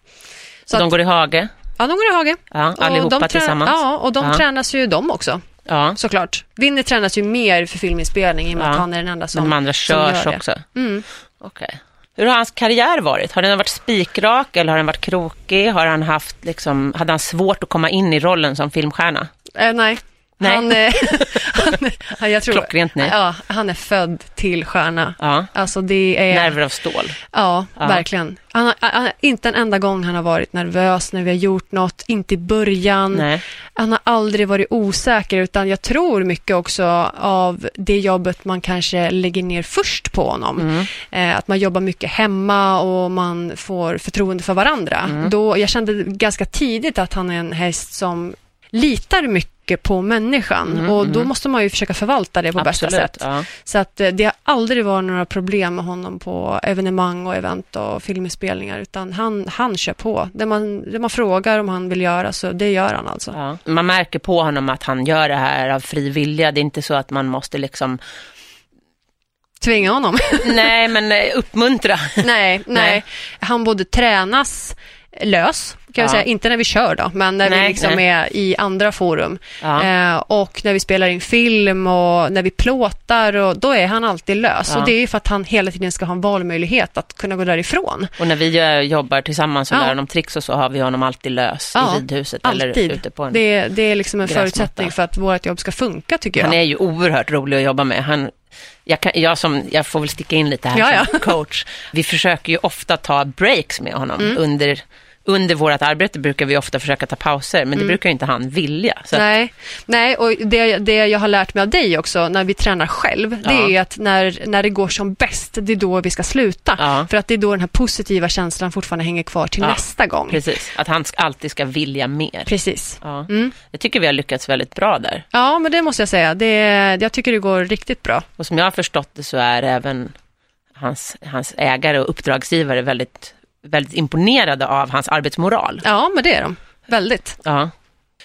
Så Så de att- går i hage, Ja, de går i hage. ja, allihopa de tillsammans. Ja, och de Ja. tränas ju de också, Ja. såklart. Vinny tränas ju mer för filminspelning i och med Ja. att han är den enda som Men de andra körs också. Mm. Okej. Hur har hans karriär varit? Har den varit spikrak eller har den varit krokig? Har han haft, liksom, hade han svårt att komma in i rollen som filmstjärna? Eh, nej. Nej. Han, han, han, jag tror, Klockrent nej. Ja, han är född till stjärna. Ja. Alltså det är... Nerver av stål. Ja, Ja. verkligen. Han han, inte en enda gång han har varit nervös när vi har gjort något, inte i början. Nej. Han har aldrig varit osäker, utan jag tror mycket också av det jobbet man kanske lägger ner först på honom. Mm. Eh, att man jobbar mycket hemma och man får förtroende för varandra. Mm. Då, jag kände ganska tidigt att han är en häst som litar mycket på människan Mm, och då mm. måste man ju försöka förvalta det på bästa Absolut. sätt. Ja. Så att eh, det har aldrig varit några problem med honom på evenemang och event och filminspelningar, utan han, han kör på. Det man, det man frågar om han vill göra, så det gör han alltså. Ja. Man märker på honom att han gör det här av fri vilja. Det är inte så att man måste liksom, Tvinga honom? nej men eh, uppmuntra. nej, nej, Nej. Han både tränas lös, kan jag Ja. säga, inte när vi kör då, men när vi Nej, liksom nej. är i andra forum. Eh, och när vi spelar in film och när vi plåtar, och, då är han alltid lös. Och det är ju för att han hela tiden ska ha en valmöjlighet att kunna gå därifrån. Och när vi jobbar tillsammans och lär honom tricks och så har vi honom alltid lös i ridhuset eller Alltid. ute på en... Det, det är liksom en gräsmatta. förutsättning för att vårt jobb ska funka, tycker jag. Han är ju oerhört rolig att jobba med. Han, jag, kan, jag, som, jag får väl sticka in lite här Ja, som coach. Vi försöker ju ofta ta breaks med honom. Mm. Under, under vårt arbete brukar vi ofta försöka ta pauser, men det brukar ju inte han vilja. Så Mm. Nej, nej och det, det jag har lärt mig av dig också när vi tränar själv, det Ja. är att när, när det går som bäst, det är då vi ska sluta. Ja. För att det är då den här positiva känslan fortfarande hänger kvar till Ja, nästa gång. precis, att han alltid ska vilja mer. Precis. Ja. Mm. Jag tycker vi har lyckats väldigt bra där. Ja, men det måste jag säga. Det, jag tycker det går riktigt bra. Och som jag har förstått det så är även hans, hans ägare och uppdragsgivare väldigt, väldigt imponerade av hans arbetsmoral. Ja, men det är de. Väldigt. Ja.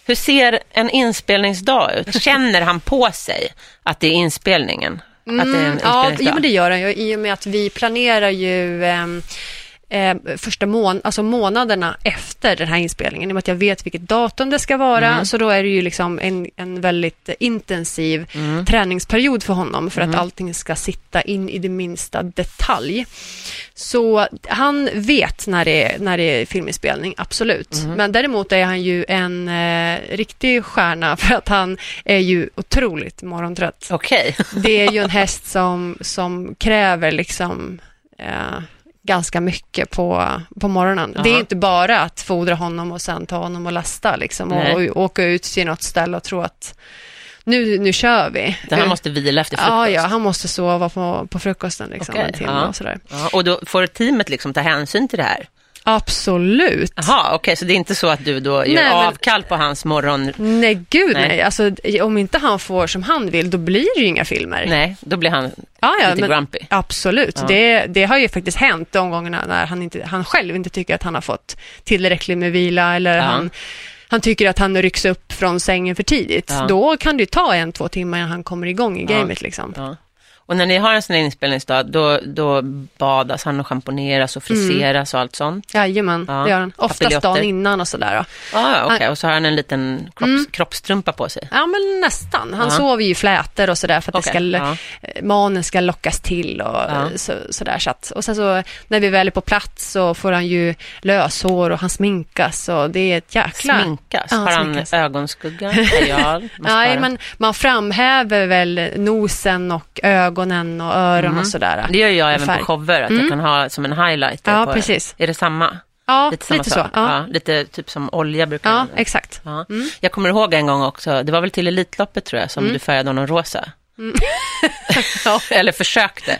Hur ser en inspelningsdag ut? Känner han på sig att det är inspelningen? att det är en Mm, ja, ja, men det gör han ju i och med att vi planerar ju ehm, eh, första mån alltså månaderna efter den här inspelningen. I och med att jag vet vilket datum det ska vara, Mm. så då är det ju liksom en, en väldigt intensiv Mm. träningsperiod för honom för att allting ska sitta in i det minsta detalj. Så han vet när det är, när det är filminspelning, absolut. Mm. Men däremot är han ju en eh, riktig stjärna för att han är ju otroligt morgontrött. Okej. Det är ju en häst som, som kräver liksom eh, ganska mycket på, på morgonen. Det är Aha. inte bara att fodra honom och sen ta honom och lasta liksom, Nej. och, och åka ut till något ställe och tro att nu, nu kör vi. Det han måste vila efter frukost. Ja, ja, han måste sova på, på frukosten liksom, Okej, en timme ja. och sådär. Ja, och då får teamet liksom ta hänsyn till det här? Absolut. Jaha, okej, så det är inte så att du då gör Nej, men- avkall på hans morgon... Nej, gud Nej. nej. Alltså, om inte han får som han vill, då blir det ju inga filmer. Nej, då blir han Ja, ja, lite men, grumpy. Absolut. Ja. Det, det har ju faktiskt hänt de gångerna när han, inte, han själv inte tycker att han har fått tillräckligt med vila eller Ja. han, han tycker att han rycks upp från sängen för tidigt. Ja. Då kan det ju ta en, två timmar innan han kommer igång i gamet. Liksom. Och när ni har en sån här inspelningsdag, då, då badas han och schamponeras och friseras och allt sånt? Jajamän, Ja. det gör han. Oftast dagen innan och sådär. ah, okej. Och så har han en liten kropps, kroppstrumpa på sig. Ja, men nästan. Han Ja. sover ju i flätor och sådär för att det ska, ja. eh, manen ska lockas till och Ja. så, sådär. Så att, och sen så när vi väl är på plats så får han ju löshår och han sminkas och det är ett jäkla... Sminkas? Har han sminkas. ögonskugga? Nej, men man framhäver väl nosen och ögonen och öron och sådär. Mm. Det gör jag även på shower, att jag kan ha som en highlighter. Ja, på, precis. Är det samma? Ja, Lite samma så. sak? Ja. lite typ som olja brukar ja, exakt. Ja. Jag kommer ihåg en gång också, det var väl till Elitloppet tror jag, som Mm. du färgade honom rosa. Ja. Eller försökte,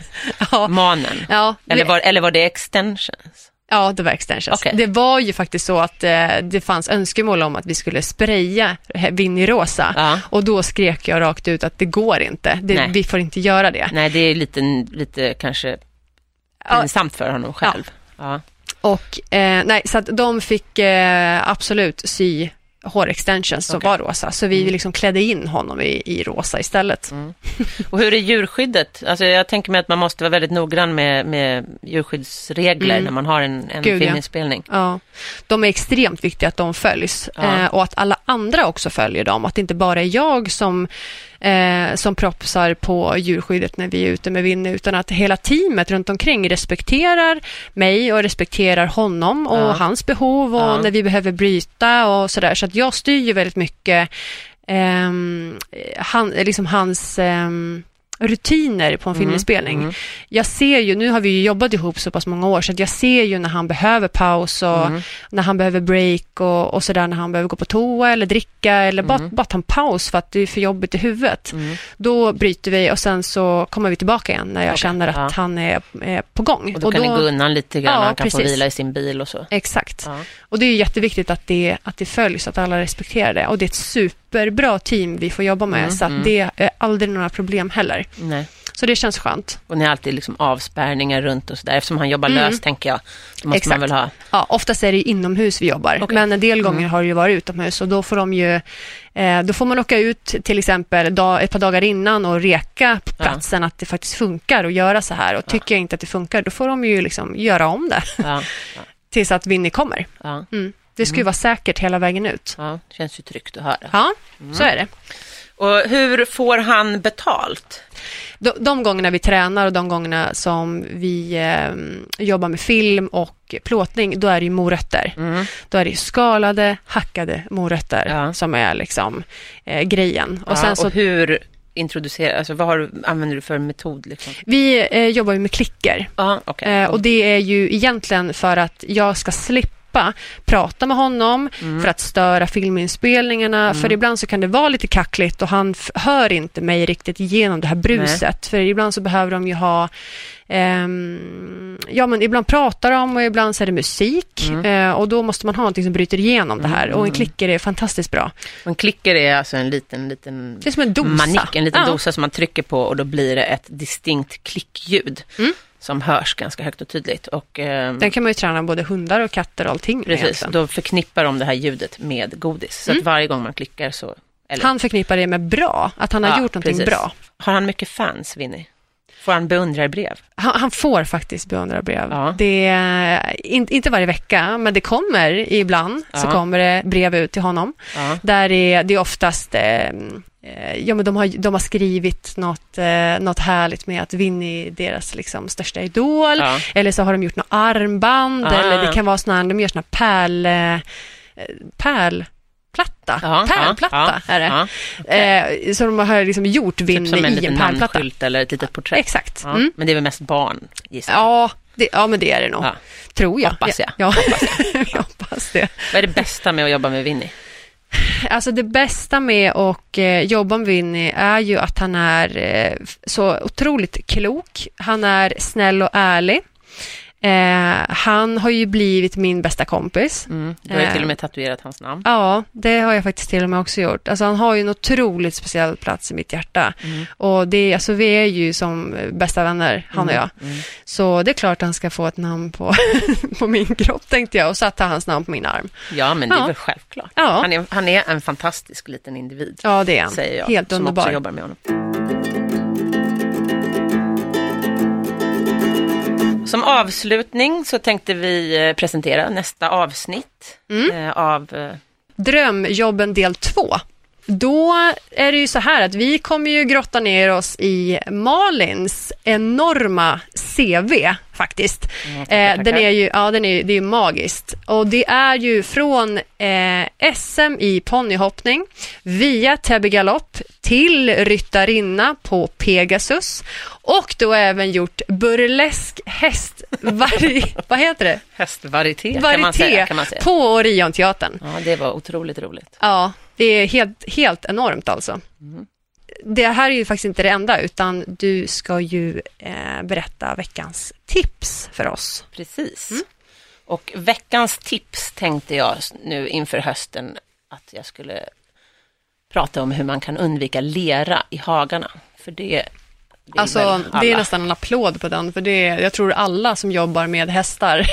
Ja. manen. Ja, Eller, var, eller var det extensions? Ja, det var extensions. Okej. Det var ju faktiskt så att eh, det fanns önskemål om att vi skulle spraya Winnie rosa. Ja. Och då skrek jag rakt ut att det går inte. Det, vi får inte göra det. Nej, det är lite, lite kanske Ja. pinsamt för honom själv. Ja. Och eh, nej, så att de fick eh, absolut sy hårextensions som. Mm. var rosa. Så vi liksom klädde in honom i, i rosa istället. Och hur är djurskyddet? Alltså jag tänker mig att man måste vara väldigt noggrann med, med djurskyddsregler när man har en, en Mm. Gud, ja. filminspelning. Ja, de är extremt viktiga att de följs Ja. eh, och att alla andra också följer dem. Att det inte bara är jag som, eh, som propsar på djurskyddet när vi är ute med Winnie utan att hela teamet runt omkring respekterar mig och respekterar honom och Ja. hans behov och Ja. när vi behöver bryta och sådär. Så att jag styr ju väldigt mycket ehm, han, liksom hans ehm, rutiner på en filminspelning. mm. Jag ser ju, nu har vi ju jobbat ihop så pass många år, så att jag ser ju när han behöver paus och Mm. när han behöver break och, och sådär, när han behöver gå på toa eller dricka eller bara, bara ta en paus för att det är för jobbigt i huvudet. Mm. Då bryter vi och sen så kommer vi tillbaka igen när jag Okej, känner att ja. han är, är på gång. Och då kan ni gå undan lite grann, Ja, han kan få precis. vila i sin bil och så. Exakt. Ja. Och det är jätteviktigt att det, att det följs, att alla respekterar det. Och det är ett superbra team vi får jobba med, Mm, så mm. det är aldrig några problem heller. Nej. Så det känns skönt. Och ni har alltid liksom avspärrningar runt och sådär. Eftersom han jobbar löst, tänker jag, då måste man Mm. Exakt. väl ha... Ja, oftast är det inomhus vi jobbar, Okej. men en del Mm. gånger har det ju varit utomhus och då får de ju eh, då får man åka ut till exempel dag, ett par dagar innan och reka på Ja. platsen att det faktiskt funkar att göra så här och tycker jag inte att det funkar då får de ju liksom göra om det Ja, tills att Winnie kommer. ja, Mm. Det ska ju vara säkert hela vägen ut. ja, känns ju tryggt att höra. Ja, Mm. så är det. Och hur får han betalt? De, de gångerna vi tränar och de gångerna som vi eh, jobbar med film och plåtning, då är det ju morötter. Mm. Då är det ju skalade, hackade morötter Ja. som är liksom eh, grejen. Och Och, sen ja, så, och hur introducerar, alltså vad har använder du för metod? Liksom? vi eh, jobbar ju med klicker. Ja, okej. Eh, och det är ju egentligen för att jag ska slippa prata med honom Mm. för att störa filminspelningarna. För ibland så kan det vara lite kackligt och han hör inte mig riktigt igenom det här bruset. För ibland så behöver de ju ha ehm, ja men ibland pratar de och ibland så är det musik Mm. eh, och då måste man ha någonting som bryter igenom det här och en klicker är fantastiskt bra. En klicker är alltså en liten, liten Det är som en dosa. manick, en liten Ja. dosa som man trycker på och då blir det ett distinkt klickljud Mm. Som hörs ganska högt och tydligt. Och, ehm, Den kan man ju träna både hundar och katter och allting precis, egentligen. då förknippar de det här ljudet med godis. Så att varje gång man klickar så... Eller, Han förknippar det med bra, att han har Ja, gjort någonting precis. bra. Har han mycket fans, Winnie? Får han beundrarbrev? Han, han får faktiskt beundrarbrev. Ja. Det är in, inte varje vecka, men det kommer ibland så Ja. kommer det brev ut till honom. Ja. Där är, det är oftast eh, Ja, men de, har, de har skrivit något, eh, något härligt med att Winnie är deras liksom, största idol. Ja. Eller så har de gjort något armband. Ah. Eller det kan vara sådana här, de gör sådana här pärl... Eh, pärlplatta. Ja, pärlplatta ja, är det. ja. Eh, så de har liksom gjort Typ som en i en liten pärlplatta. namnskylt eller ett litet porträtt. Exakt. Mm. Men det är väl mest barn, gissar. Ja, det, ja, men det är det nog. Tror jag. Hoppas jag. Ja, jag hoppas det. Vad är det bästa med att jobba med Winnie? Alltså det bästa med att eh, jobba med Winnie är ju att han är eh, så otroligt klok. Han är snäll och ärlig. Eh, han har ju blivit min bästa kompis. Mm. Du har ju Eh. till och med tatuerat hans namn. Ja, det har jag faktiskt till och med också gjort. Alltså han har ju en otroligt speciell plats i mitt hjärta. Mm. Och det, alltså vi är ju som bästa vänner, han och jag. Mm. Så det är klart han ska få ett namn på, på min kropp tänkte jag och satte hans namn på min arm. Ja, men det är Ja. väl självklart. Ja. Han, är, han är en fantastisk liten individ, Ja, det är han. säger jag, Helt som underbar. också jobbar med honom. Som avslutning så tänkte vi eh, presentera nästa avsnitt Mm. eh, av eh, Drömjobben del 2. Då är det ju så här att vi kommer ju grotta ner oss i Malins enorma CV faktiskt. Mm, tackar, Eh, den tackar. är ju, ja, den är, det är ju magiskt. Och det är ju från eh, SM i ponnyhoppning via Täby galopp till ryttarinna på Pegasus och då även gjort burlesk häst, vari, vad heter det? hästvarieté kan man säga. Kan man säga. på Orionteatern. Ja, det var otroligt roligt. Ja, det är helt, helt enormt alltså. Mm. Det här är ju faktiskt inte det enda, utan du ska ju eh, berätta veckans tips för oss. Precis. Mm. Och veckans tips tänkte jag nu inför hösten att jag skulle prata om hur man kan undvika lera i hagarna. För det Alltså, det är nästan en applåd på den, för det jag tror alla som jobbar med hästar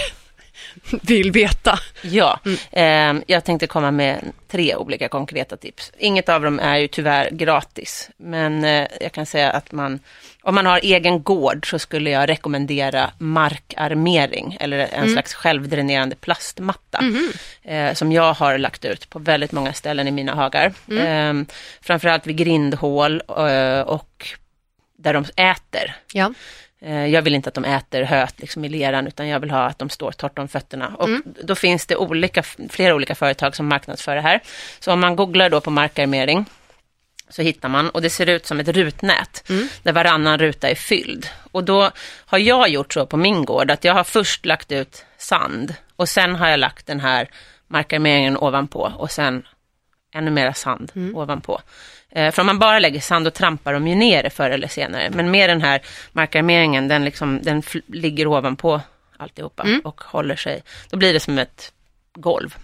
vill veta. Ja, Mm. eh, jag tänkte komma med tre olika konkreta tips. Inget av dem är ju tyvärr gratis, men eh, jag kan säga att man, om man har egen gård så skulle jag rekommendera markarmering eller en Mm. slags självdränerande plastmatta Mhm. eh, som jag har lagt ut på väldigt många ställen i mina hagar. Mm. Eh, framförallt vid grindhål eh, och där de äter. Ja. Eh, Jag vill inte att de äter höet liksom i leran utan jag vill ha att de står torrt om fötterna. Och då finns det olika, flera olika företag som marknadsför det här. Så om man googlar då på markarmering så hittar man och det ser ut som ett rutnät där varannan ruta är fylld. Och då har jag gjort så på min gård att jag har först lagt ut sand och sen har jag lagt den här markarmeringen ovanpå och sen ännu mera sand ovanpå. Eh, för om man bara lägger sand och trampar de ju ner det förr eller senare. Men med den här markarmeringen, den, liksom, den ligger ovanpå alltihopa och håller sig. Då blir det som ett golv.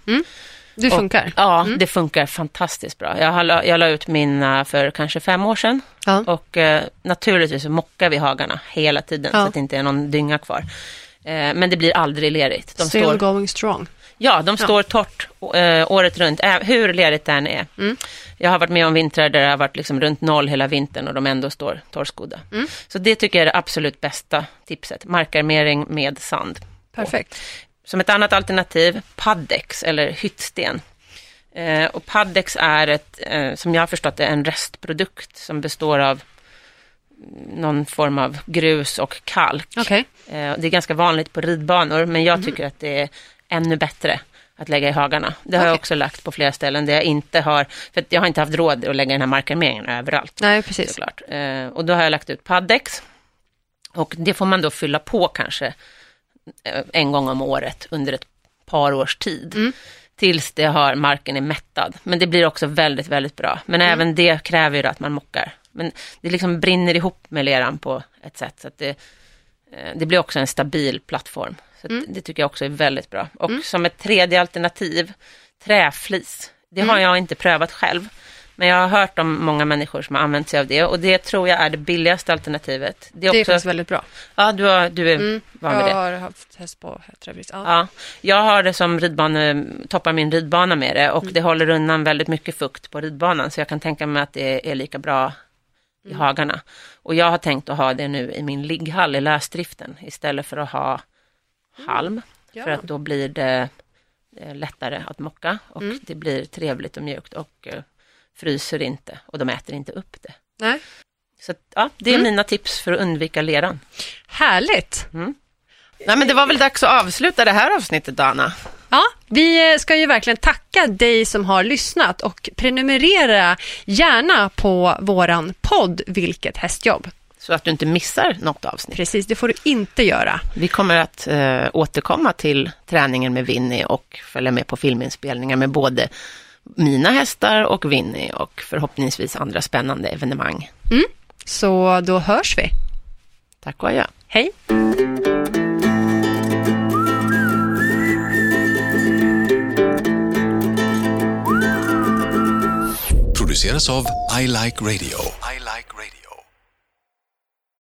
Det funkar. Och, ja, det funkar fantastiskt bra. Jag, har, la- jag la ut mina för kanske fem år sedan. Ja. Och eh, naturligtvis mockar vi hagarna hela tiden Ja. så att det inte är någon dynga kvar. Eh, men det blir aldrig lerigt. De Still står, going strong. Ja, de står torrt eh, året runt, ä- hur lerigt det än är. Mm. Jag har varit med om vintrar där det har varit liksom runt noll hela vintern och de ändå står torrskodda. Mm. Så det tycker jag är det absolut bästa tipset. Markarmering med sand. Perfekt. Som ett annat alternativ, paddex eller hyttsten. Eh, och paddex är ett, eh, som jag har förstått det, en restprodukt som består av någon form av grus och kalk. Okej. Eh, det är ganska vanligt på ridbanor, men jag tycker att det är ännu bättre att lägga i hagarna. Det har jag Okej. också lagt på flera ställen där jag inte har, för jag har inte haft råd att lägga den här markarmeringen överallt. Nej, precis. Såklart. Eh, och då har jag lagt ut paddex. Och det får man då fylla på kanske eh, en gång om året under ett par års tid. Mm. Tills det har, marken är mättad. Men det blir också väldigt, väldigt bra. Men Mm. även det kräver ju att man mockar. Men det liksom brinner ihop med leran på ett sätt. Så att det, eh, det blir också en stabil plattform. Så Mm. Det tycker jag också är väldigt bra. Och som ett tredje alternativ, träflis. Det har jag inte prövat själv. Men jag har hört om många människor som har använt sig av det. Och det tror jag är det billigaste alternativet. Det är Det är också, faktiskt väldigt bra. ja, du, har, du är Mm. van vid det. Jag har haft häst på träflis. Ja. Ja, jag har det som ridbane, toppar min ridbana med det och Mm. det håller undan väldigt mycket fukt på ridbanan så jag kan tänka mig att det är lika bra i Mm. hagarna. Och jag har tänkt att ha det nu i min ligghall i lösdriften istället för att ha halm. Mm. Ja. För att då blir det eh, lättare att mocka och Mm. det blir trevligt och mjukt och eh, fryser inte och de äter inte upp det. Nej. Så att, ja, det är Mm. mina tips för att undvika leran. Härligt. Nej, men det var väl dags att avsluta det här avsnittet, Anna. Ja, vi ska ju verkligen tacka dig som har lyssnat och prenumerera gärna på våran podd Vilket hästjobb. Så att du inte missar något avsnitt. Precis, det får du inte göra. Vi kommer att eh, återkomma till träningen med Winnie och följa med på filminspelningar med både mina hästar och Winnie och förhoppningsvis andra spännande evenemang. Så då hörs vi. Tack och adjö. Hej! produceras av I Like Radio.